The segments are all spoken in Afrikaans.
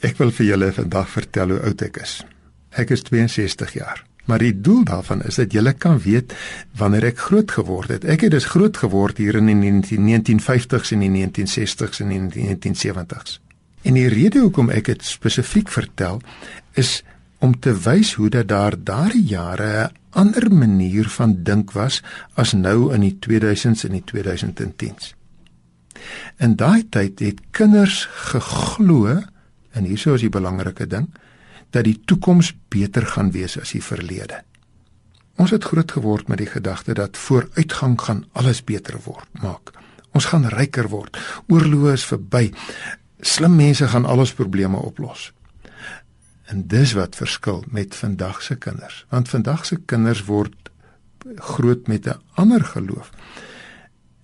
Ek wil vir julle vandag vertel hoe oud ek is. Ek is 62 jaar. Maar die doel daarvan is dat julle kan weet wanneer ek groot geword het. Ek het dus groot geword hier in die 1950s en die 1960s en die 1970s. En die rede hoekom ek dit spesifiek vertel is om te wys hoe dat daar daardie jare 'n ander manier van dink was as nou in die 2000s en die 2010s. In daai tyd het kinders geglo en hierso is die belangrike ding dat die toekoms beter gaan wees as die verlede. Ons het groot geword met die gedagte dat vooruitgang gaan alles beter word maak. Ons gaan ryker word. Oorloë is verby. Slim mense gaan al ons probleme oplos. En dis wat verskil met vandag se kinders, want vandag se kinders word groot met 'n ander geloof.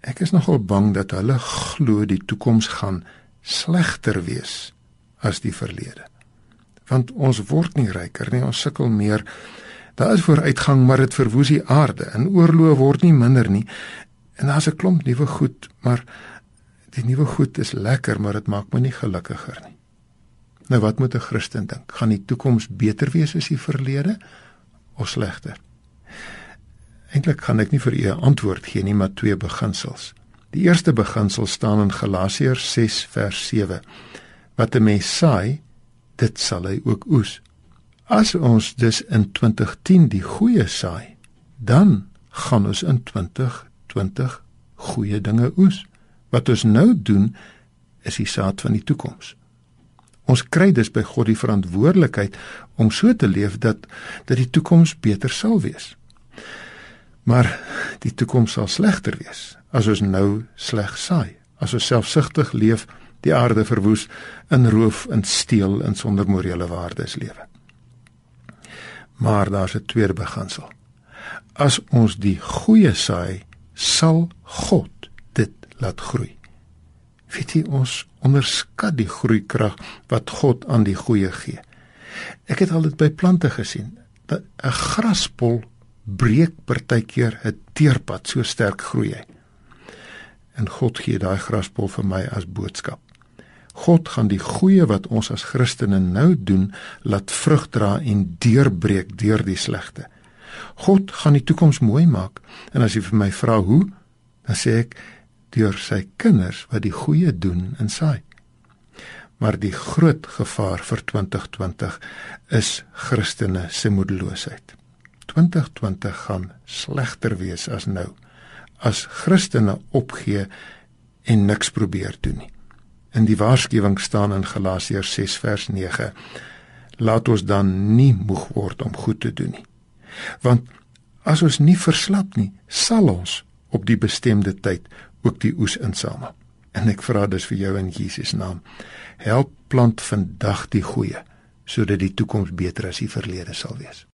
Ek is nogal bang dat hulle glo die toekoms gaan slegter wees as die verlede. Want ons word nie ryker nie, ons sukkel meer. Daar is vooruitgang, maar dit verwoes die aarde en oorlog word nie minder nie. En daar's 'n klomp nuwe goed, maar die nuwe goed is lekker, maar dit maak my nie gelukkiger nie. Nou wat moet 'n Christen dink? Gaan die toekoms beter wees as die verlede of slegter? Eintlik gaan ek nie vir u 'n antwoord gee nie, maar twee beginsels. Die eerste beginsel staan in Galasiërs 6 vers 7. Wat 'n mens saai, dit sal hy ook oes. As ons dus in 2010 die goeie saai, dan gaan ons in 2020 goeie dinge oes. Wat ons nou doen, is die saad van die toekoms. Ons kry dus by God die verantwoordelikheid om so te leef dat dat die toekoms beter sal wees. Maar die toekoms sal slegter wees as ons nou sleg saai. As ons selfsugtig leef, die aarde verwoes, in roof en steel en sonder morele waardes lewe. Maar daar's 'n tweede beginsel. As ons die goeie saai, sal God dit laat groei. Weet jy ons onderskat die groeikrag wat God aan die goeie gee. Ek het al dit by plante gesien. 'n Graspol breek partykeer 'n teerpad so sterk groei hy. En God gee daai graspol vir my as boodskap. God gaan die goeie wat ons as Christene nou doen, laat vrug dra en deurbreek deur die slegte. God gaan die toekoms mooi maak. En as jy vir my vra hoe, dan sê ek deur sy kinders wat die goeie doen en saai. Maar die groot gevaar vir 2020 is Christene se moedeloosheid. 2020 gaan slegter wees as nou as Christene opgee en niks probeer doen nie. In die waarskuwing staan in Galasiërs 6 vers 9: Laat ons dan nie moeg word om goed te doen nie. Want as ons nie verslap nie, sal ons op die bestemde tyd ook die oes insamel. En ek vra dus vir jou in Jesus naam, help plant vandag die goeie sodat die toekoms beter as die verlede sal wees.